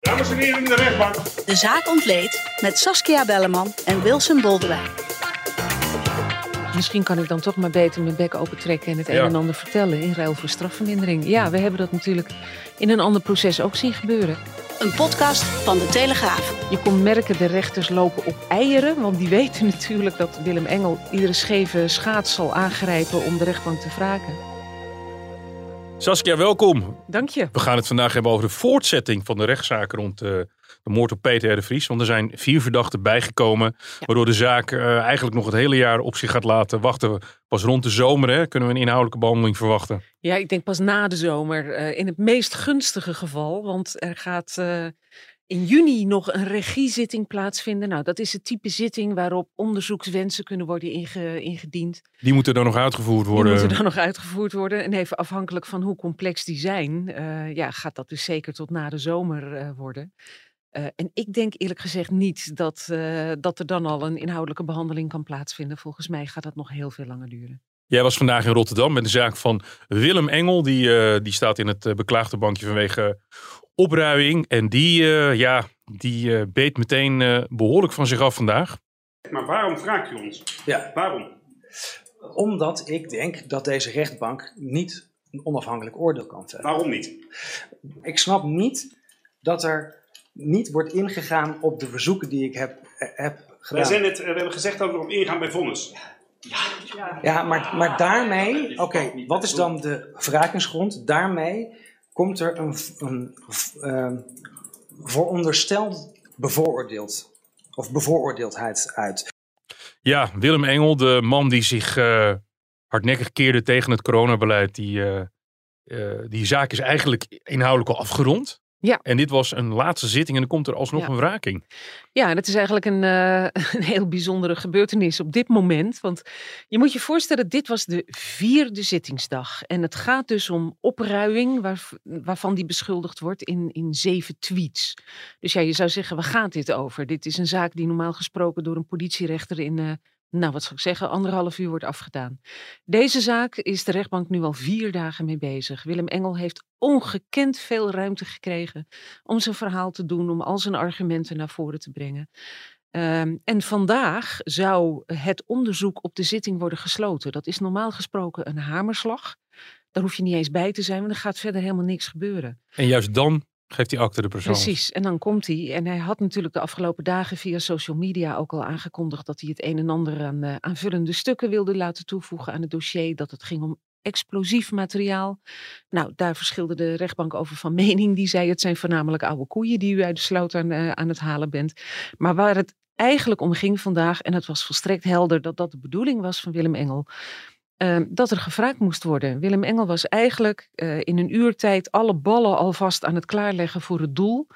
Dames en heren in de rechtbank. De zaak ontleed met Saskia Belleman en Wilson Boldewijn. Misschien kan ik dan toch maar beter mijn bek open trekken en het Ja. een en ander vertellen in ruil voor strafvermindering. Ja, we hebben dat natuurlijk in een ander proces ook zien gebeuren. Een podcast van De Telegraaf. Je kon merken, de rechters lopen op eieren, want die weten natuurlijk dat Willem Engel iedere scheve schaats zal aangrijpen om de rechtbank te wraken. Saskia, welkom. Dank je. We gaan het vandaag hebben over de voortzetting van de rechtszaak rond eh, de moord op Peter R. de Vries. Want er zijn vier verdachten bijgekomen. Waardoor de zaak eh, eigenlijk nog het hele jaar op zich gaat laten wachten. Pas rond de zomer hè, kunnen we een inhoudelijke behandeling verwachten. Ja, ik denk pas na de zomer. eh, in het meest gunstige geval. Want er gaat in juni nog een regiezitting plaatsvinden. Nou, dat is het type zitting waarop onderzoekswensen kunnen worden inge- ingediend. Die moeten dan nog uitgevoerd worden. Die moeten dan nog uitgevoerd worden. En even afhankelijk van hoe complex die zijn, eh, ja, gaat dat dus zeker tot na de zomer eh, worden. Eh, en ik denk eerlijk gezegd niet dat, dat er dan al een inhoudelijke behandeling kan plaatsvinden. Volgens mij gaat dat nog heel veel langer duren. Jij was vandaag in Rotterdam met de zaak van Willem Engel. Die, eh, die staat in het eh, beklaagde bankje vanwege opruiing. En die, eh, ja, die eh, beet meteen eh, behoorlijk van zich af vandaag. Maar waarom vraagt u ons? Ja, Waarom? omdat ik denk dat deze rechtbank niet een onafhankelijk oordeel kan vellen. Waarom niet? Ik snap niet dat er niet wordt ingegaan op de verzoeken die ik heb, eh, heb Wij gedaan. zijn net, eh, we hebben gezegd dat we erop ingaan bij vonnis. Ja, maar, maar daarmee, oké, wat is dan de wrakingsgrond? Daarmee komt er een, een eh, voorondersteld bevooroordeeld of bevooroordeeldheid uit. Ja, Willem Engel, de man die zich eh, hardnekkig keerde tegen het coronabeleid. Die, eh, eh, die zaak is eigenlijk inhoudelijk al afgerond. Ja. En dit was een laatste zitting en dan komt er alsnog Ja. een wraking. Ja, het is eigenlijk een, eh, een heel bijzondere gebeurtenis op dit moment. Want je moet je voorstellen, dit was de vierde zittingsdag. En het gaat dus om opruiing, waar, waarvan die beschuldigd wordt in, in zeven tweets. Dus ja, je zou zeggen, waar gaat dit over? Dit is een zaak die normaal gesproken door een politierechter in, eh, nou wat zou ik zeggen, anderhalf uur wordt afgedaan. Deze zaak is de rechtbank nu al vier dagen mee bezig. Willem Engel heeft ongekend veel ruimte gekregen om zijn verhaal te doen, om al zijn argumenten naar voren te brengen. Ehm, en vandaag zou het onderzoek op de zitting worden gesloten. Dat is normaal gesproken een hamerslag. Daar hoef je niet eens bij te zijn, want er gaat verder helemaal niks gebeuren. En juist dan geeft hij acte de persoon. Precies, en dan komt hij. En hij had natuurlijk de afgelopen dagen via social media ook al aangekondigd dat hij het een en ander aan eh, aanvullende stukken wilde laten toevoegen aan het dossier. Dat het ging om explosief materiaal. Nou, daar verschilde de rechtbank over van mening. Die zei het zijn voornamelijk oude koeien die u uit de sloot aan, eh, aan het halen bent. Maar waar het eigenlijk om ging vandaag, en het was volstrekt helder dat dat de bedoeling was van Willem Engel. Eh, dat er gevraagd moest worden. Willem Engel was eigenlijk eh, in een uurtijd alle ballen alvast aan het klaarleggen voor het doel.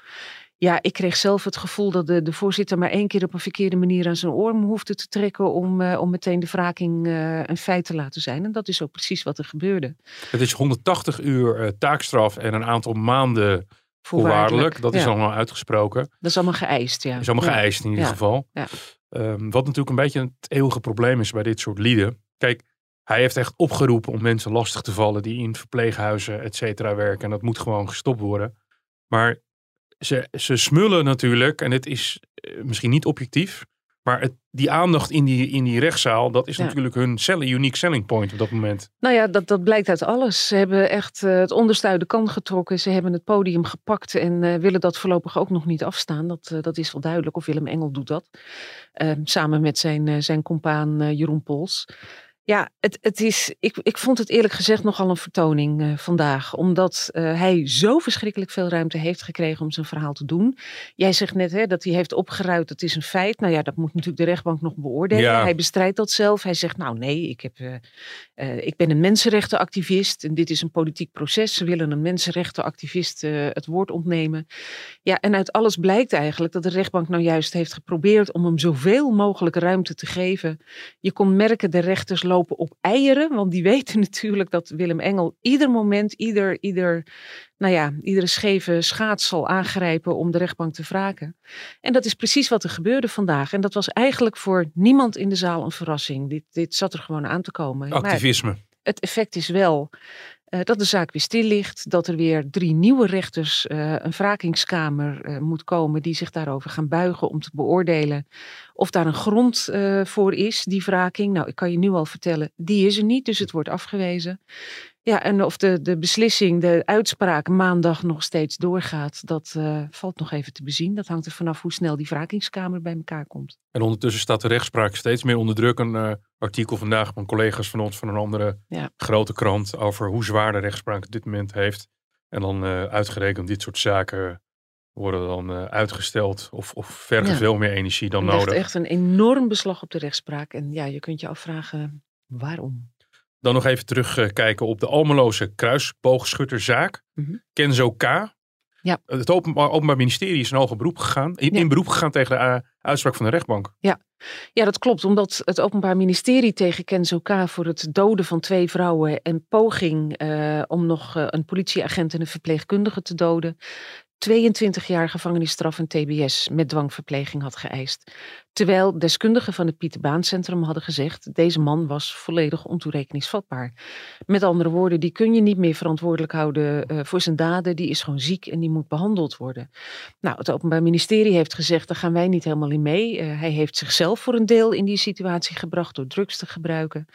Ja, ik kreeg zelf het gevoel dat de, de voorzitter maar één keer op een verkeerde manier aan zijn oor hoefde te trekken om, eh, om meteen de wraking eh, een feit te laten zijn. En dat is ook precies wat er gebeurde. Het is 180 uur taakstraf en een aantal maanden voorwaardelijk. Dat is ja. allemaal uitgesproken. Dat is allemaal geëist, ja. Dat is allemaal Ja. geëist in ieder Ja. geval. Ja. Ehm, wat natuurlijk een beetje het eeuwige probleem is bij dit soort lieden. Kijk, hij heeft echt opgeroepen om mensen lastig te vallen die in verpleeghuizen, et cetera, werken. En dat moet gewoon gestopt worden. Maar ze, ze smullen natuurlijk, en het is eh, misschien niet objectief, maar het, die aandacht in die, in die rechtszaal, dat is Ja. natuurlijk hun selling, unique selling point op dat moment. Nou ja, dat, dat blijkt uit alles. Ze hebben echt eh, het onderste uit de kan getrokken. Ze hebben het podium gepakt en eh, willen dat voorlopig ook nog niet afstaan. Dat, dat is wel duidelijk. Of Willem Engel doet dat. Eh, samen met zijn, zijn compaan Jeroen Pols. Ja, het, het is, ik, ik vond het eerlijk gezegd nogal een vertoning uh, vandaag. Omdat uh, hij zo verschrikkelijk veel ruimte heeft gekregen om zijn verhaal te doen. Jij zegt net hè, dat hij heeft opgeruid, dat is een feit. Nou ja, dat moet natuurlijk de rechtbank nog beoordelen. Ja. Hij bestrijdt dat zelf. Hij zegt, nou nee, ik, heb, uh, ik ben een mensenrechtenactivist. En dit is een politiek proces. Ze willen een mensenrechtenactivist het woord ontnemen. Ja, en uit alles blijkt eigenlijk dat de rechtbank nou juist heeft geprobeerd om hem zoveel mogelijk ruimte te geven. Je kon merken, de rechters lopen op eieren. Want die weten natuurlijk dat Willem Engel ieder moment, ieder, ieder, nou ja, iedere scheve schaats zal aangrijpen om de rechtbank te wraken. En dat is precies wat er gebeurde vandaag. En dat was eigenlijk voor niemand in de zaal een verrassing. Dit, dit zat er gewoon aan te komen. Activisme. Maar het effect is wel uh, dat de zaak weer stil ligt, dat er weer drie nieuwe rechters, uh, een wrakingskamer uh, moet komen die zich daarover gaan buigen om te beoordelen of daar een grond voor is, die wraking. Nou, ik kan je nu al vertellen, die is er niet, dus het wordt afgewezen. Ja, en of de, de beslissing, de uitspraak maandag nog steeds doorgaat, dat uh, valt nog even te bezien. Dat hangt er vanaf hoe snel die wrakingskamer bij elkaar komt. En ondertussen staat de rechtspraak steeds meer onder druk. Een uh, artikel vandaag van collega's van ons van een andere ja. grote krant over hoe zwaar de rechtspraak op dit moment heeft. En dan uh, uitgerekend dit soort zaken worden dan uitgesteld of, of vergen ja. veel meer energie dan nodig. Het echt een enorm beslag op de rechtspraak. En ja, je kunt je afvragen waarom. Dan nog even terugkijken op de Almeloze kruisboogschutterzaak. Mm -hmm. Kenzo K. Ja. Het openbaar, openbaar, Ministerie is in hoger beroep gegaan, in, ja. in beroep gegaan tegen de uh, uitspraak van de rechtbank. Ja. ja, dat klopt. Omdat het Openbaar Ministerie tegen Kenzo K. voor het doden van twee vrouwen en poging uh, om nog uh, een politieagent en een verpleegkundige te doden, 22 jaar gevangenisstraf en TBS met dwangverpleging had geëist. Terwijl deskundigen van het Pieter Baan Centrum hadden gezegd: deze man was volledig ontoerekeningsvatbaar. Met andere woorden, die kun je niet meer verantwoordelijk houden uh, voor zijn daden. Die is gewoon ziek en die moet behandeld worden. Nou, het Openbaar Ministerie heeft gezegd: daar gaan wij niet helemaal in mee. Uh, hij heeft zichzelf voor een deel in die situatie gebracht door drugs te gebruiken.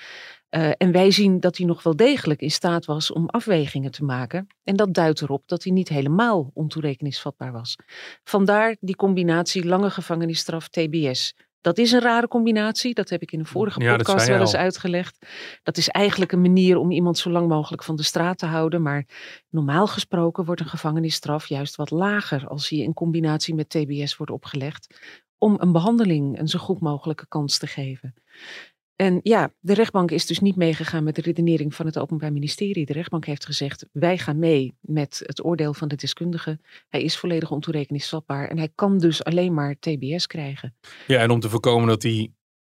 Uh, en wij zien dat hij nog wel degelijk in staat was om afwegingen te maken. En dat duidt erop dat hij niet helemaal ontoerekeningsvatbaar was. Vandaar die combinatie lange gevangenisstraf TBS. Dat is een rare combinatie. Dat heb ik in een vorige ja, podcast wel eens al. uitgelegd. Dat is eigenlijk een manier om iemand zo lang mogelijk van de straat te houden. Maar normaal gesproken wordt een gevangenisstraf juist wat lager als hij in combinatie met TBS wordt opgelegd. Om een behandeling een zo goed mogelijke kans te geven. En ja, de rechtbank is dus niet meegegaan met de redenering van het Openbaar Ministerie. De rechtbank heeft gezegd: wij gaan mee met het oordeel van de deskundige. Hij is volledig ontoerekeningsvatbaar en hij kan dus alleen maar TBS krijgen. Ja, en om te voorkomen dat hij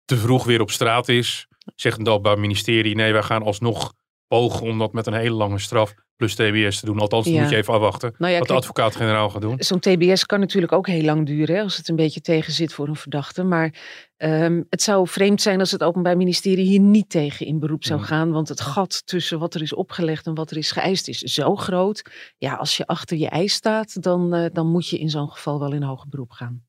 te vroeg weer op straat is, zegt het Openbaar Ministerie: nee, wij gaan alsnog pogen om dat met een hele lange straf plus TBS te doen. Althans, Ja. moet je even afwachten Nou ja, wat de advocaat-generaal gaat doen. Zo'n TBS kan natuurlijk ook heel lang duren hè, als het een beetje tegen zit voor een verdachte. Maar ehm, het zou vreemd zijn als het Openbaar Ministerie hier niet tegen in beroep zou Mm. gaan. Want het gat tussen wat er is opgelegd en wat er is geëist is zo groot. Ja, als je achter je eis staat, dan, eh, dan moet je in zo'n geval wel in hoger beroep gaan.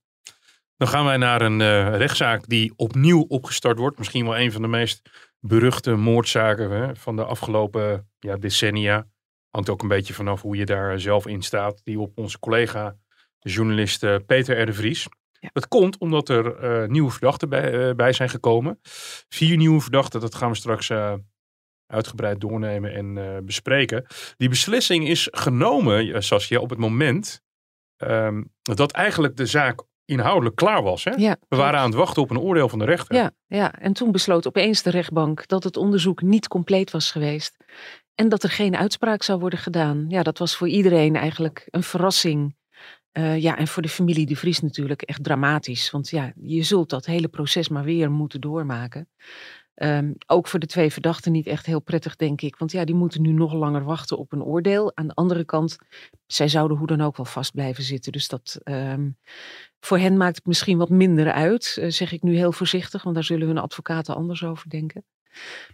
Dan gaan wij naar een eh, rechtszaak die opnieuw opgestart wordt. Misschien wel een van de meest beruchte moordzaken hè, van de afgelopen ja, decennia. Hangt ook een beetje vanaf hoe je daar zelf in staat. Die op onze collega, de journalist eh, Peter R. de Vries. Ja. Dat komt omdat er eh, nieuwe verdachten bij, eh, bij zijn gekomen. Vier nieuwe verdachten, dat gaan we straks uitgebreid doornemen en bespreken. Die beslissing is genomen, Saskia, op het moment ehm, dat eigenlijk de zaak inhoudelijk klaar was. Hè? Ja, We waren aan het wachten op een oordeel van de rechter. Ja, ja, en toen besloot opeens de rechtbank dat het onderzoek niet compleet was geweest. En dat er geen uitspraak zou worden gedaan. Ja, dat was voor iedereen eigenlijk een verrassing. Eh, ja, en voor de familie De Vries natuurlijk echt dramatisch. Want ja, je zult dat hele proces maar weer moeten doormaken. Ehm, ook voor de twee verdachten niet echt heel prettig, denk ik. Want ja, die moeten nu nog langer wachten op een oordeel. Aan de andere kant, zij zouden hoe dan ook wel vast blijven zitten. Dus dat ehm, voor hen maakt het misschien wat minder uit, eh, zeg ik nu heel voorzichtig. Want daar zullen hun advocaten anders over denken.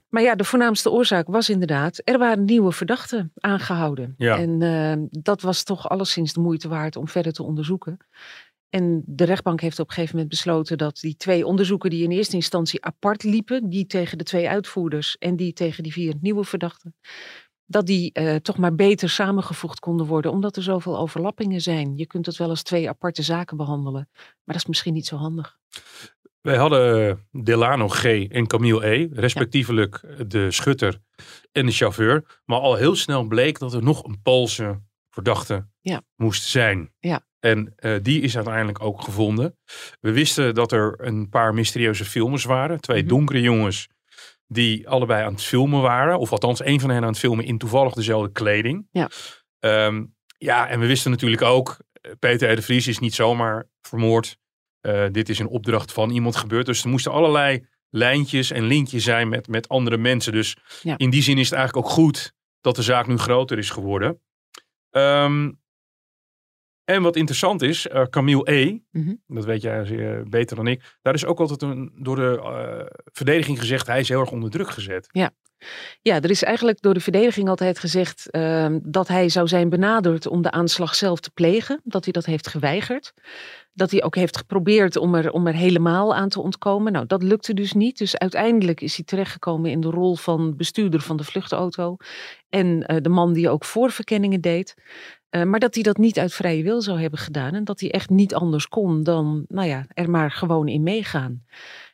Maar ja, de voornaamste oorzaak was inderdaad, er waren nieuwe verdachten aangehouden. Ja. En eh, dat was toch alleszins de moeite waard om verder te onderzoeken. En de rechtbank heeft op een gegeven moment besloten dat die twee onderzoeken die in eerste instantie apart liepen, die tegen de twee uitvoerders en die tegen die vier nieuwe verdachten, dat die eh, toch maar beter samengevoegd konden worden, omdat er zoveel overlappingen zijn. Je kunt het wel als twee aparte zaken behandelen, maar dat is misschien niet zo handig. Wij hadden Delano G. en Camille E. Respectievelijk de schutter en de chauffeur. Maar al heel snel bleek dat er nog een Poolse verdachte Ja. moest zijn. Ja. En eh, die is uiteindelijk ook gevonden. We wisten dat er een paar mysterieuze filmers waren. Twee Mhm. donkere jongens die allebei aan het filmen waren. Of althans, één van hen aan het filmen in toevallig dezelfde kleding. Ja. Ehm, ja, en we wisten natuurlijk ook, eh, Peter R. de Vries is niet zomaar vermoord. Eh, dit is een opdracht van iemand gebeurd. Dus er moesten allerlei lijntjes en linkjes zijn met, met andere mensen. Dus Ja. in die zin is het eigenlijk ook goed dat de zaak nu groter is geworden. Ehm, en wat interessant is, eh, Camille E., Mhm. dat weet jij zeer beter dan ik, daar is ook altijd een, door de eh, verdediging gezegd, hij is heel erg onder druk gezet. Ja, er is eigenlijk door de verdediging altijd gezegd ehm, dat hij zou zijn benaderd om de aanslag zelf te plegen. Dat hij dat heeft geweigerd. Dat hij ook heeft geprobeerd om er, om er helemaal aan te ontkomen. Nou, dat lukte dus niet. Dus uiteindelijk is hij terechtgekomen in de rol van bestuurder van de vluchtauto. En eh, de man die ook voorverkenningen deed. Eh, maar dat hij dat niet uit vrije wil zou hebben gedaan. En dat hij echt niet anders kon dan, nou ja, er maar gewoon in meegaan.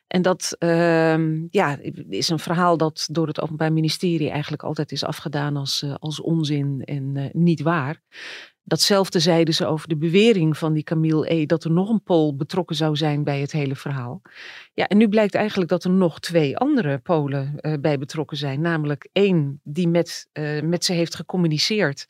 En dat ehm, ja, is een verhaal dat door het Openbaar Ministerie eigenlijk altijd is afgedaan als, eh, als onzin en eh, niet waar. Datzelfde zeiden ze over de bewering van die Camille E. dat er nog een Pool betrokken zou zijn bij het hele verhaal. Ja, en nu blijkt eigenlijk dat er nog twee andere Polen eh, bij betrokken zijn. Namelijk één die met, met ze heeft gecommuniceerd,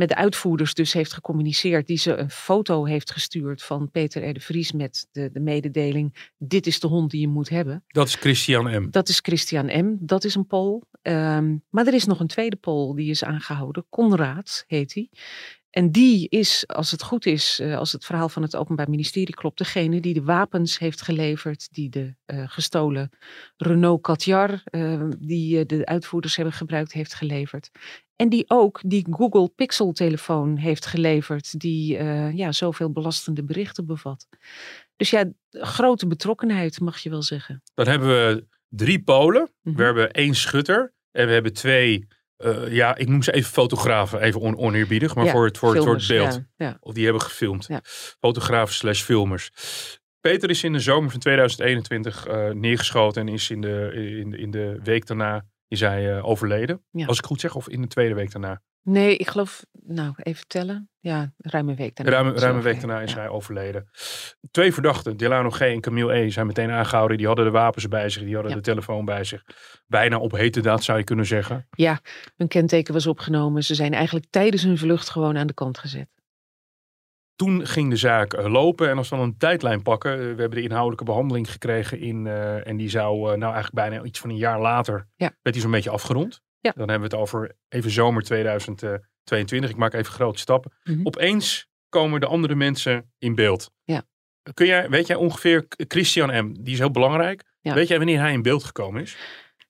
met de uitvoerders dus heeft gecommuniceerd, die ze een foto heeft gestuurd van Peter R. de Vries met de, de mededeling: dit is de hond die je moet hebben. Dat is Christian M. Dat is Christian M. Dat is een Pool. Ehm, maar er is nog een tweede Pool die is aangehouden. Konrad heet hij. En die is, als het goed is, eh, als het verhaal van het Openbaar Ministerie klopt, degene die de wapens heeft geleverd, die de eh, gestolen Renault Kadjar, eh, die eh, de uitvoerders hebben gebruikt, heeft geleverd. En die ook die Google Pixel telefoon heeft geleverd, die eh, ja, zoveel belastende berichten bevat. Dus ja, grote betrokkenheid mag je wel zeggen. Dan hebben we drie Polen. Mhm. We hebben één schutter. En we hebben twee, eh, ja, ik noem ze even fotografen. Even on oneerbiedig, maar Ja, voor, het, voor, het, voor het filmers, beeld. Ja, ja. Of die hebben gefilmd. Fotografen slash filmers. Peter is in de zomer van 2021 eh, neergeschoten. En is in de, in, in de week daarna is hij eh, overleden. Ja. Als ik goed zeg, of in de tweede week daarna. Nee, ik geloof, nou even tellen. Ja, ruim een week daarna. Ruim, ruim een week daarna is hij overleden. Twee verdachten, Delano G. en Camille E. zijn meteen aangehouden. Die hadden de wapens bij zich, die hadden Ja. de telefoon bij zich. Bijna op hete daad zou je kunnen zeggen. Ja, hun kenteken was opgenomen. Ze zijn eigenlijk tijdens hun vlucht gewoon aan de kant gezet. Toen ging de zaak eh, lopen en als we dan een tijdlijn pakken. eh, we hebben de inhoudelijke behandeling gekregen in, eh, en die zou nou eigenlijk bijna iets van een jaar later, Ja. werd die zo'n beetje afgerond. Ja. Dan hebben we het over even zomer 2022. Ik maak even grote stappen. Mhm. Opeens komen de andere mensen in beeld. Ja. Kun jij, weet jij ongeveer, Christian M., die is heel belangrijk. Ja. Weet jij wanneer hij in beeld gekomen is?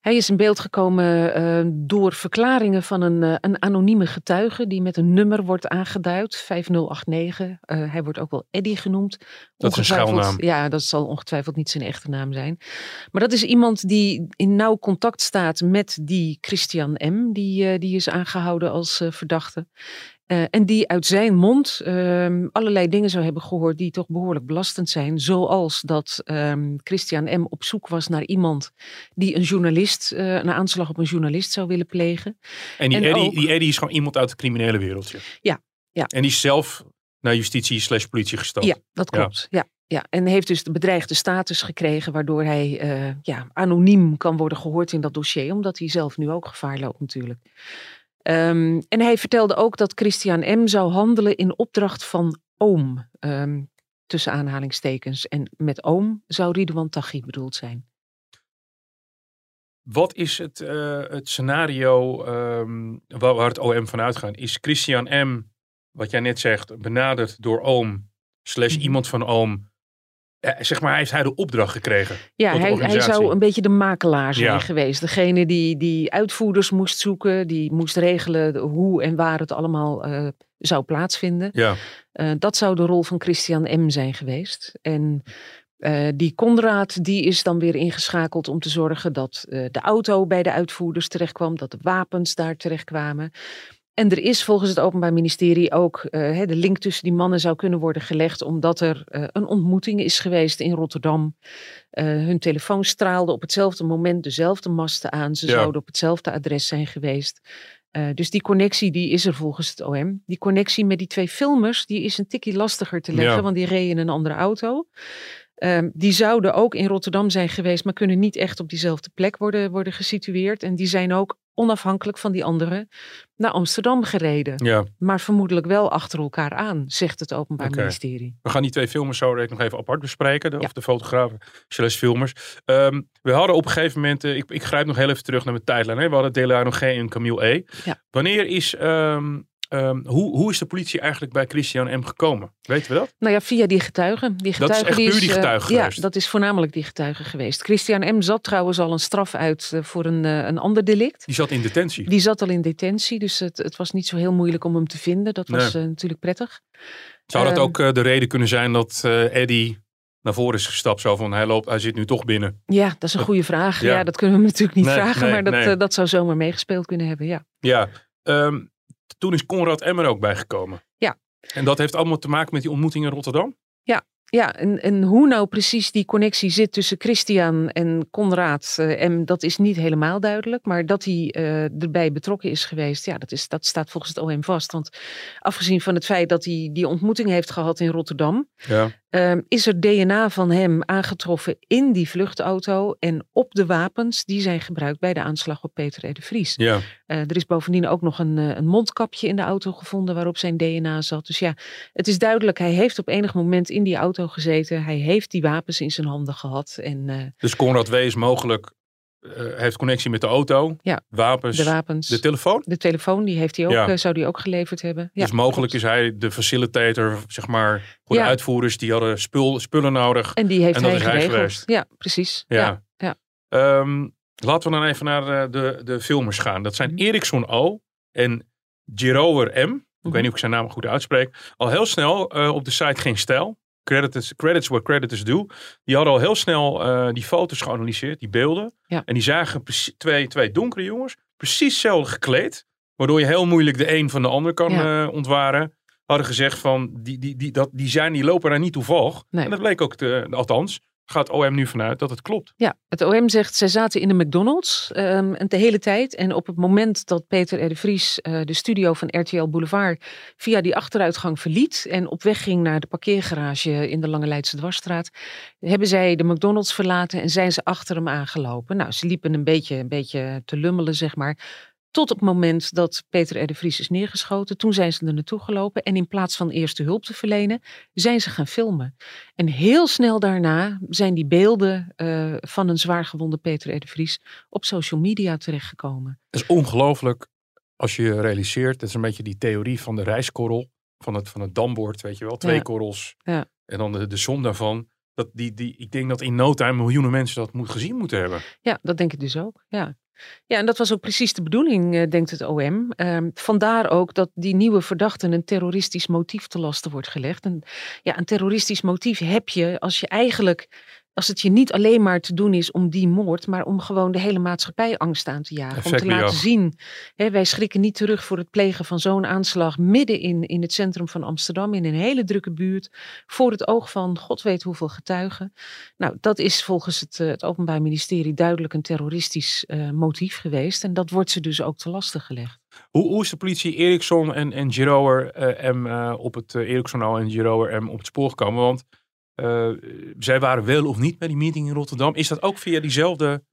Hij is in beeld gekomen eh, door verklaringen van een, eh, een anonieme getuige die met een nummer wordt aangeduid, 5089. Eh, hij wordt ook wel Eddie genoemd. Dat is een schuilnaam. Ja, dat zal ongetwijfeld niet zijn echte naam zijn. Maar dat is iemand die in nauw contact staat met die Christian M. Die, die is aangehouden als verdachte. Eh, en die uit zijn mond ehm, allerlei dingen zou hebben gehoord die toch behoorlijk belastend zijn. Zoals dat ehm, Christian M. op zoek was naar iemand die een journalist, eh, een aanslag op een journalist zou willen plegen. En die, En Eddie, ook- die Eddie is gewoon iemand uit het criminele wereldje. Ja, ja. En die is zelf naar justitie slash politie gestapt. Ja, dat klopt. Ja. Ja, en heeft dus de bedreigde status gekregen, waardoor hij eh, ja, anoniem kan worden gehoord in dat dossier, omdat hij zelf nu ook gevaar loopt natuurlijk. Ehm, en hij vertelde ook dat Christian M. zou handelen in opdracht van oom, ehm, tussen aanhalingstekens. En met oom zou Ridwan Taghi bedoeld zijn. Wat is het, eh, het scenario ehm, waar, waar het OM van uitgaat? Is Christian M., wat jij net zegt, benaderd door oom, slash Mhm. iemand van oom, zeg maar, heeft hij de opdracht gekregen? Ja, hij, hij zou een beetje de makelaar zijn Ja. geweest. Degene die, die uitvoerders moest zoeken, die moest regelen hoe en waar het allemaal eh, zou plaatsvinden. Ja, Eh, dat zou de rol van Christian M. zijn geweest. En eh, die Konrad die is dan weer ingeschakeld om te zorgen dat eh, de auto bij de uitvoerders terechtkwam, dat de wapens daar terechtkwamen. En er is volgens het Openbaar Ministerie ook eh, de link tussen die mannen zou kunnen worden gelegd, omdat er eh, een ontmoeting is geweest in Rotterdam. Eh, hun telefoon straalde op hetzelfde moment dezelfde masten aan. Ze Ja. zouden op hetzelfde adres zijn geweest. Dus die connectie die is er volgens het OM. Die connectie met die twee filmers die is een tikkie lastiger te leggen, Ja. want die reden in een andere auto. Ehm, die zouden ook in Rotterdam zijn geweest, maar kunnen niet echt op diezelfde plek worden, worden gesitueerd. En die zijn ook onafhankelijk van die anderen naar Amsterdam gereden. Ja, Maar vermoedelijk wel achter elkaar aan, zegt het Openbaar. Ministerie. we gaan die twee filmers zo direct nog even apart bespreken. De, Ja. Of de fotografen, slash filmers. Ehm, we hadden op een gegeven moment, eh, ik, ik grijp nog heel even terug naar mijn tijdlijn. Hè? We hadden Delano G en Camille E. Ja. Wanneer is, ehm, ehm, hoe, hoe is de politie eigenlijk bij Christian M. gekomen? Weten we dat? Nou ja, via die getuigen. Die Dat is getuigen echt puur die eh, getuige Ja, geweest. dat is voornamelijk die getuige geweest. Christian M. zat trouwens al een straf uit eh, voor een, eh, een ander delict. Die zat in detentie. Die zat al in detentie, dus het, het was niet zo heel moeilijk om hem te vinden. Dat was Nee. natuurlijk prettig. Zou dat Ehm, ook de reden kunnen zijn dat Eddie naar voren is gestapt? Zo van, hij, loopt, hij zit nu toch binnen. Ja, dat is een goede vraag. Ja. Ja, dat kunnen we natuurlijk niet Nee, vragen, nee, maar dat, nee. dat zou zomaar meegespeeld kunnen hebben, ja. Ja, ehm, toen is Conrad M. er ook bijgekomen. Ja. En dat heeft allemaal te maken met die ontmoeting in Rotterdam? Ja, en, en hoe nou precies die connectie zit tussen Christian en Conrad eh, M, dat is niet helemaal duidelijk. Maar dat hij eh, erbij betrokken is geweest, ja, dat, is, dat staat volgens het OM vast. Want afgezien van het feit dat hij die ontmoeting heeft gehad in Rotterdam, Ja. Ehm, is er DNA van hem aangetroffen in die vluchtauto en op de wapens die zijn gebruikt bij de aanslag op Peter R. de Vries. Ja. Eh, er is bovendien ook nog een, eh, een mondkapje in de auto gevonden waarop zijn DNA zat. Dus ja, het is duidelijk, hij heeft op enig moment in die auto gezeten. Hij heeft die wapens in zijn handen gehad en eh, Dus Conrad W. is mogelijk, eh, heeft connectie met de auto, Ja. wapens, de wapens. de telefoon. de telefoon, die heeft hij ook, Ja. eh, zou die ook geleverd hebben. Ja, dus mogelijk klopt. is hij de facilitator, zeg maar, voor de uitvoerders. Die hadden spul, spullen nodig. En die heeft En dat hij geweest. Ja, precies. Ja. Ja. Ehm, laten we dan even naar eh, de, de filmers gaan. Dat zijn Mhm. Eriksson O. en Girower M. Ik Mhm. weet niet of ik zijn naam goed uitspreek. Al heel snel op de site Geen Stijl. Credits, credits where creditors do. Die hadden al heel snel eh, die foto's geanalyseerd, die beelden. Ja. En die zagen twee, twee donkere jongens, precies hetzelfde gekleed. Waardoor je heel moeilijk de een van de ander kan Ja. eh, ontwaren. Hadden gezegd van, die, die, die, dat, die, zijn, die lopen daar niet toevallig. Nee. En dat bleek ook, te, althans, gaat OM nu vanuit dat het klopt. Ja, het OM zegt zij zaten in de McDonald's ehm, en de hele tijd. En op het moment dat Peter R. de Vries eh, de studio van RTL Boulevard via die achteruitgang verliet en op weg ging naar de parkeergarage in de Lange Leidse Dwarsstraat, hebben zij de McDonald's verlaten en zijn ze achter hem aangelopen. Nou, ze liepen een beetje, een beetje te lummelen, zeg maar. Tot op het moment dat Peter R. de Vries is neergeschoten. Toen zijn ze er naartoe gelopen. En in plaats van eerste hulp te verlenen, zijn ze gaan filmen. En heel snel daarna zijn die beelden eh, van een zwaargewonde Peter R. de Vries op social media terechtgekomen. Het is ongelooflijk als je je realiseert. Dat is een beetje die theorie van de rijskorrel. Van het, van het dambord, weet je wel. Twee Ja. korrels. Ja. En dan de, de som daarvan. Dat die, die, ik denk dat in no time miljoenen mensen dat moet gezien moeten hebben. Ja, dat denk ik dus ook. Ja. Ja, en dat was ook precies de bedoeling, eh, denkt het OM. Ehm, vandaar ook dat die nieuwe verdachten een terroristisch motief te lasten wordt gelegd. En ja, een terroristisch motief heb je als je eigenlijk, als het je niet alleen maar te doen is om die moord, maar om gewoon de hele maatschappij angst aan te jagen. om te laten zien, hè, wij schrikken niet terug voor het plegen van zo'n aanslag midden in, in het centrum van Amsterdam, in een hele drukke buurt, voor het oog van god weet hoeveel getuigen. Nou, dat is volgens het, eh, het Openbaar Ministerie duidelijk een terroristisch eh, motief geweest. En dat wordt ze dus ook te lastig gelegd. Hoe, hoe is de politie Eriksson en, en Girower eh, M op het Eriksson en Girower M op het spoor gekomen? Want zij waren wel of niet bij die meeting in Rotterdam. Is dat ook via diezelfde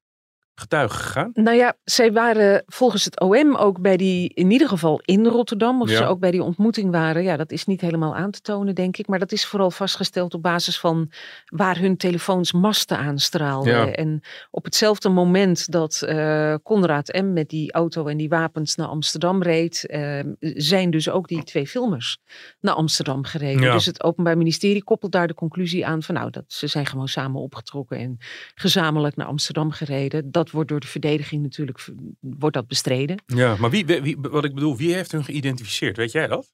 getuigen gegaan? Nou ja, zij waren volgens het OM ook bij die, in ieder geval in Rotterdam, of Ja. ze ook bij die ontmoeting waren. Ja, dat is niet helemaal aan te tonen, denk ik. Maar dat is vooral vastgesteld op basis van waar hun telefoons masten aanstraalden. Ja. En op hetzelfde moment dat eh Conrad M. met die auto en die wapens naar Amsterdam reed, eh, zijn dus ook die twee filmers naar Amsterdam gereden. Ja. Dus het Openbaar Ministerie koppelt daar de conclusie aan van nou, dat ze zijn gewoon samen opgetrokken en gezamenlijk naar Amsterdam gereden. Dat wordt door de verdediging natuurlijk wordt dat bestreden. Ja, maar wie, wie, wat ik bedoel, wie heeft hun geïdentificeerd? Weet jij dat?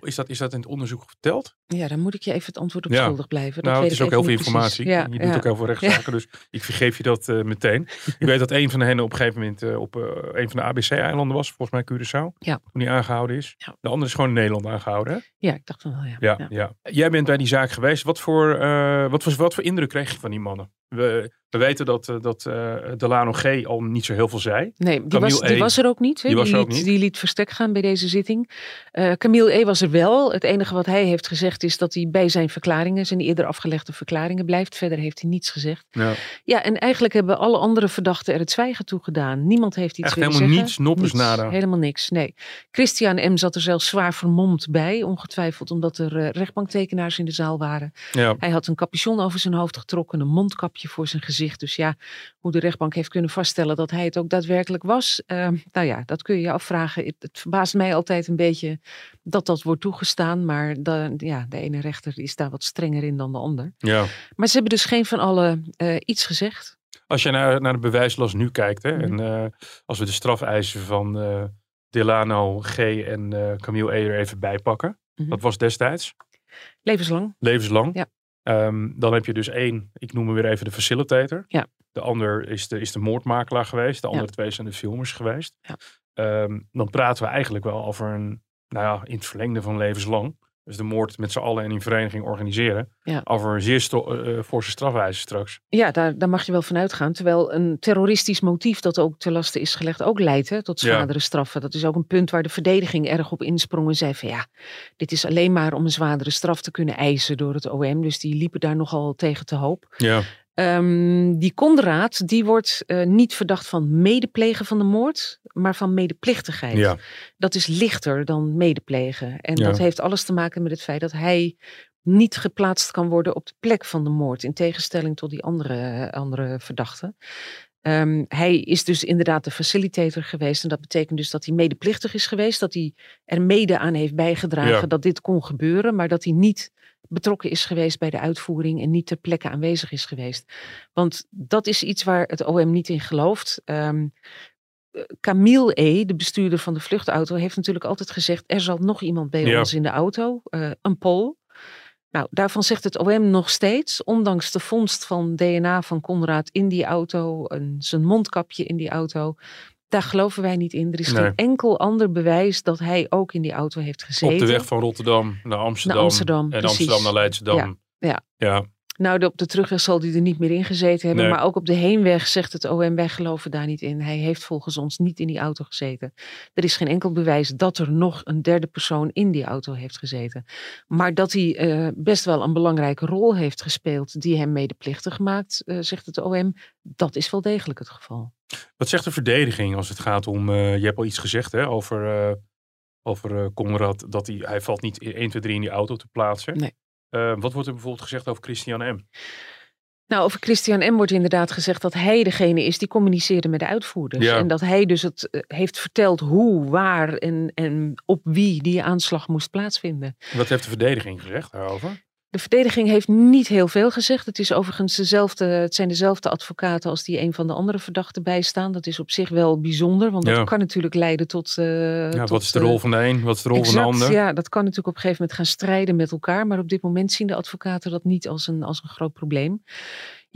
Is dat, is dat in het onderzoek verteld? Ja, dan moet ik je even het antwoord op Ja. schuldig blijven. Dat nou, weet het is ook heel veel informatie. Ja, je ja. doet ook heel veel rechtszaken, dus ik vergeef je dat eh, meteen. ik weet dat een van hen op een gegeven moment eh, op eh, een van de ABC-eilanden was, volgens mij Curaçao. Ja. Toen hij aangehouden is. De andere is gewoon in Nederland aangehouden. Hè? Ja, ik dacht van wel, ja. Ja, ja. Jij bent bij die zaak geweest. Wat voor, wat, voor, wat voor indruk kreeg je van die mannen? We, we weten dat, eh, dat eh, Delano G. al niet zo heel veel zei. Nee, die Camille was, die E. was er ook niet. Die was ook liet, niet. die liet verstek gaan bij deze zitting. Eh Camille E. was er wel. Het enige wat hij heeft gezegd is dat hij bij zijn verklaringen, zijn eerder afgelegde verklaringen blijft. Verder heeft hij niets gezegd. Ja. Ja, en eigenlijk hebben alle andere verdachten er het zwijgen toe gedaan. Niemand heeft iets Echt willen helemaal zeggen. niets, noppes nada. Helemaal niks, nee. Christian M. zat er zelfs zwaar vermomd bij, ongetwijfeld omdat er rechtbanktekenaars in de zaal waren. Ja. Hij had een capuchon over zijn hoofd getrokken, een mondkapje voor zijn gezicht. Dus ja, hoe de rechtbank heeft kunnen vaststellen dat hij het ook daadwerkelijk was. eh, nou ja, dat kun je je afvragen. Het, het verbaast mij altijd een beetje dat dat wordt toegestaan. Maar de, ja, de ene rechter is daar wat strenger in dan de ander. ja. Maar ze hebben dus geen van allen eh, iets gezegd. Als je naar, naar de bewijslast nu kijkt, hè, Mhm. en eh, als we de strafeisen van eh, Delano G. en Camille E. er even bij pakken. Mhm. Dat was destijds Levenslang. levenslang. Ja. Ehm, dan heb je dus één, ik noem hem weer even de facilitator. Ja. De ander is de, is de moordmakelaar geweest. De Ja. andere twee zijn de filmers geweest. Ja. Ehm, dan praten we eigenlijk wel over een, nou ja, in het verlengde van levenslang. Dus de moord met z'n allen en in vereniging organiseren. Ja. Over een zeer eh, forse strafeisen straks. Ja, daar, daar mag je wel van uitgaan. Terwijl een terroristisch motief dat ook ter laste is gelegd ook leidt hè, tot Ja. zwaardere straffen. Dat is ook een punt waar de verdediging erg op insprong en zei van ja, dit is alleen maar om een zwaardere straf te kunnen eisen door het OM. Dus die liepen daar nogal tegen te hoop. Ja. Ehm, die Kondraat, die wordt eh, niet verdacht van medeplegen van de moord, maar van medeplichtigheid. Ja. Dat is lichter dan medeplegen. En Ja. dat heeft alles te maken met het feit dat hij niet geplaatst kan worden op de plek van de moord. In tegenstelling tot die andere, andere verdachten. Ehm, hij is dus inderdaad de facilitator geweest. En dat betekent dus dat hij medeplichtig is geweest. Dat hij er mede aan heeft bijgedragen Ja. dat dit kon gebeuren. Maar dat hij niet betrokken is geweest bij de uitvoering. En niet ter plekke aanwezig is geweest. Want dat is iets waar het OM niet in gelooft. Ehm, Camille E., de bestuurder van de vluchtauto, heeft natuurlijk altijd gezegd: er zal nog iemand bij Ja. ons in de auto, eh, een Pool. Nou, daarvan zegt het OM nog steeds, ondanks de vondst van DNA van Conrad in die auto, en zijn mondkapje in die auto. Daar geloven wij niet in. Er is Nee. geen enkel ander bewijs dat hij ook in die auto heeft gezeten. Op de weg van Rotterdam naar Amsterdam. Naar Amsterdam, en precies. Amsterdam naar Leidschendam. Ja, ja. ja. Nou, op de terugweg zal hij er niet meer in gezeten hebben. Nee. Maar ook op de heenweg zegt het OM, wij geloven daar niet in. Hij heeft volgens ons niet in die auto gezeten. Er is geen enkel bewijs dat er nog een derde persoon in die auto heeft gezeten. Maar dat hij eh, best wel een belangrijke rol heeft gespeeld die hem medeplichtig maakt, eh, zegt het OM. Dat is wel degelijk het geval. Wat zegt de verdediging als het gaat om, eh, je hebt al iets gezegd hè, over, over Conrad, dat hij, hij valt niet 1, 2, 3 in die auto te plaatsen. Nee. Eh, wat wordt er bijvoorbeeld gezegd over Christian M? Nou, over Christian M. wordt inderdaad gezegd dat hij degene is die communiceerde met de uitvoerders. Ja. En dat hij dus het eh, heeft verteld hoe, waar en, en op wie die aanslag moest plaatsvinden. Wat heeft de verdediging gezegd daarover? De verdediging heeft niet heel veel gezegd. Het, is overigens dezelfde, het zijn dezelfde advocaten als die een van de andere verdachten bijstaan. Dat is op zich wel bijzonder, want dat kan natuurlijk leiden tot... eh, Ja, tot, wat is de eh, rol van de een, wat is de rol van de ander? ja, dat kan natuurlijk op een gegeven moment gaan strijden met elkaar. Maar op dit moment zien de advocaten dat niet als een, als een groot probleem.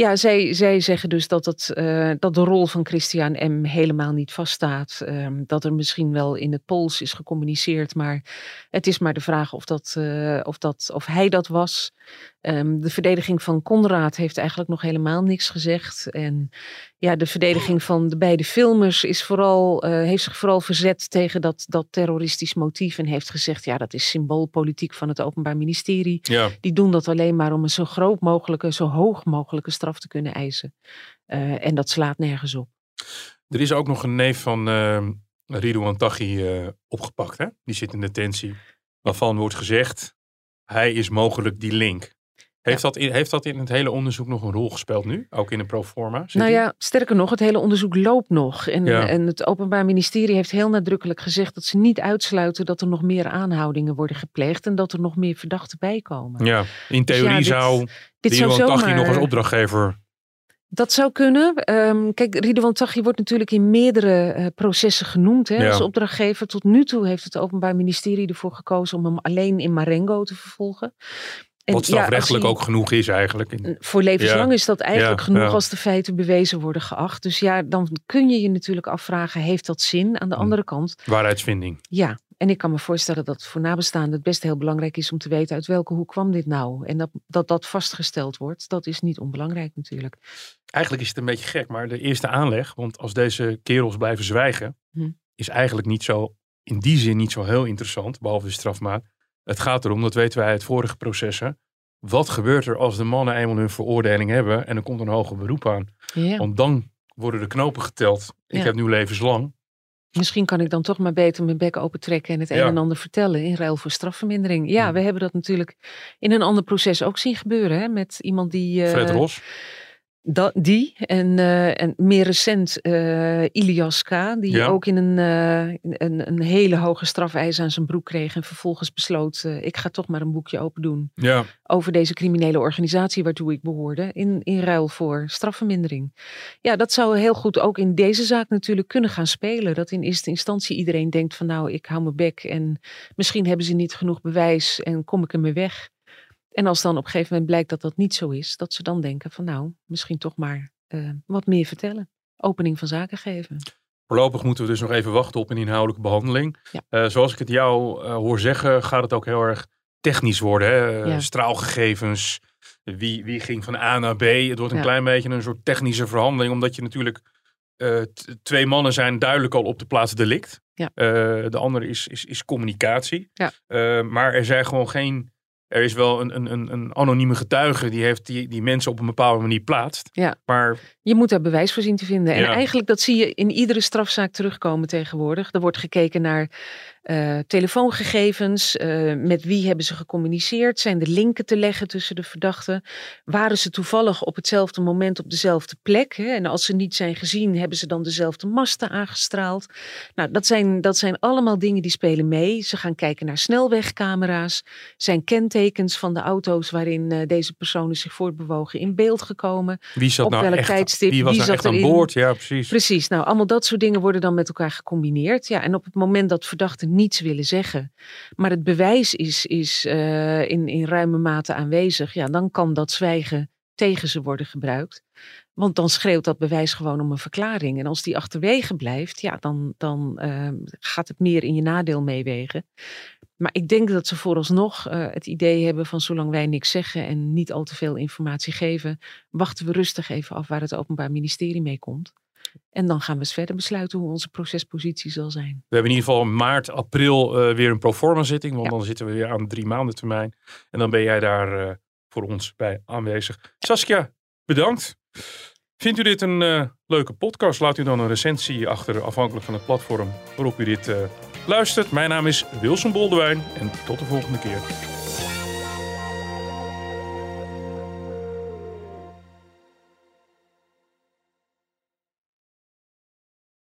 Ja, zij, zij zeggen dus dat, het, eh, dat de rol van Christian M. helemaal niet vaststaat. Ehm, dat er misschien wel in het Pools is gecommuniceerd. Maar het is maar de vraag of, dat, eh, of, dat, of hij dat was. Ehm, de verdediging van Conrad heeft eigenlijk nog helemaal niks gezegd. En ja, de verdediging van de beide filmers is vooral, eh, heeft zich vooral verzet tegen dat, dat terroristisch motief. En heeft gezegd, ja, dat is symboolpolitiek van het Openbaar Ministerie. Ja, Die doen dat alleen maar om een zo groot mogelijke, zo hoog mogelijke straf te kunnen eisen. Eh, en dat slaat nergens op. er is ook nog een neef van uh, Ridouan Taghi eh, opgepakt. Hè? Die zit in detentie. Waarvan wordt gezegd, hij is mogelijk die link. Heeft, dat in, heeft dat in het hele onderzoek nog een rol gespeeld nu? Ook in de proforma? Nou ja, sterker nog, het hele onderzoek loopt nog. En, Ja. en het Openbaar Ministerie heeft heel nadrukkelijk gezegd dat ze niet uitsluiten dat er nog meer aanhoudingen worden gepleegd en dat er nog meer verdachten bij komen. Ja, in theorie dit- zou Dit zou Taghi zomaar... nog als opdrachtgever Dat zou kunnen. Ehm, kijk, Ridwan Taghi wordt natuurlijk in meerdere uh, processen genoemd hè, Ja. als opdrachtgever. Tot nu toe heeft het Openbaar Ministerie ervoor gekozen om hem alleen in Marengo te vervolgen. Wat ja, strafrechtelijk ook genoeg is eigenlijk. Voor levenslang Ja. is dat eigenlijk Ja, genoeg als de feiten bewezen worden geacht. Dus ja, dan kun je je natuurlijk afvragen, heeft dat zin? Aan de Hm. andere kant, Waarheidsvinding. ja. En ik kan me voorstellen dat voor nabestaanden het best heel belangrijk is om te weten uit welke hoek kwam dit nou. En dat dat, dat vastgesteld wordt, dat is niet onbelangrijk natuurlijk. Eigenlijk is het een beetje gek, maar de eerste aanleg, want als deze kerels blijven zwijgen, Hm. is eigenlijk niet zo, in die zin niet zo heel interessant, behalve de strafmaat. Het gaat erom, dat weten wij uit vorige processen, wat gebeurt er als de mannen eenmaal hun veroordeling hebben en er komt een hoger beroep aan? Ja. Want dan worden de knopen geteld. Ik Ja. heb nu levenslang. Misschien kan ik dan toch maar beter mijn bek open trekken en het een Ja. en ander vertellen in ruil voor strafvermindering. Ja, Hmm. we hebben dat natuurlijk in een ander proces ook zien gebeuren. Hè, met iemand die. eh, Fred Ros. Dat, die en, eh, en meer recent eh, Ilias K. Die Ja. ook in een, eh, een, een hele hoge strafeis aan zijn broek kreeg. En vervolgens besloot, ik ga toch maar een boekje open doen. Ja, Over deze criminele organisatie waartoe ik behoorde. In, in ruil voor strafvermindering. Ja, dat zou heel goed ook in deze zaak natuurlijk kunnen gaan spelen. Dat in eerste instantie iedereen denkt van nou, ik hou mijn bek. En misschien hebben ze niet genoeg bewijs en kom ik ermee weg. En als dan op een gegeven moment blijkt dat dat niet zo is, dat ze dan denken van nou, misschien toch maar eh, wat meer vertellen. Opening van zaken geven. Voorlopig moeten we dus nog even wachten op een inhoudelijke behandeling. Ja. Eh, zoals ik het jou eh, hoor zeggen, gaat het ook heel erg technisch worden. Hè? Ja. Straalgegevens, wie, wie ging van A naar B. Het wordt een Ja. klein beetje een soort technische verhandeling, omdat je natuurlijk twee mannen zijn duidelijk al op de plaats delict. Ja. De andere is, is, is communicatie. Ja. Maar er zijn gewoon geen. Er is wel een, een, een, een anonieme getuige die, heeft die, die mensen op een bepaalde manier plaatst. Ja. Maar Je moet daar bewijs voor zien te vinden. En Ja. eigenlijk dat zie je in iedere strafzaak terugkomen tegenwoordig. Er wordt gekeken naar eh, telefoongegevens. eh, met wie hebben ze gecommuniceerd? Zijn er linken te leggen tussen de verdachten? Waren ze toevallig op hetzelfde moment op dezelfde plek? Hè? En als ze niet zijn gezien, hebben ze dan dezelfde masten aangestraald? Nou, dat zijn, dat zijn allemaal dingen die spelen mee. Ze gaan kijken naar snelwegcamera's. Zijn kentekens van de auto's waarin eh, deze personen zich voortbewogen in beeld gekomen? wie zat Op nou welk echt, tijdstip, wie was wie nou zat echt aan boord? Ja, precies. Precies, nou allemaal dat soort dingen worden dan met elkaar gecombineerd. Ja, en op het moment dat verdachten niets willen zeggen, maar het bewijs is, is eh, in, in ruime mate aanwezig, ja, dan kan dat zwijgen tegen ze worden gebruikt. Want dan schreeuwt dat bewijs gewoon om een verklaring. En als die achterwege blijft, ja, dan, dan eh, gaat het meer in je nadeel meewegen. Maar ik denk dat ze vooralsnog eh, het idee hebben van zolang wij niks zeggen en niet al te veel informatie geven, wachten we rustig even af waar het Openbaar Ministerie mee komt. En dan gaan we eens verder besluiten hoe onze procespositie zal zijn. We hebben in ieder geval maart, april eh, weer een proforma zitting. Want Ja. dan zitten we weer aan drie maanden termijn. En dan ben jij daar eh, voor ons bij aanwezig. Saskia, bedankt. Vindt u dit een eh, leuke podcast? Laat u dan een recensie achter afhankelijk van het platform waarop u dit luistert. Mijn naam is Wilson Boldewijn en tot de volgende keer.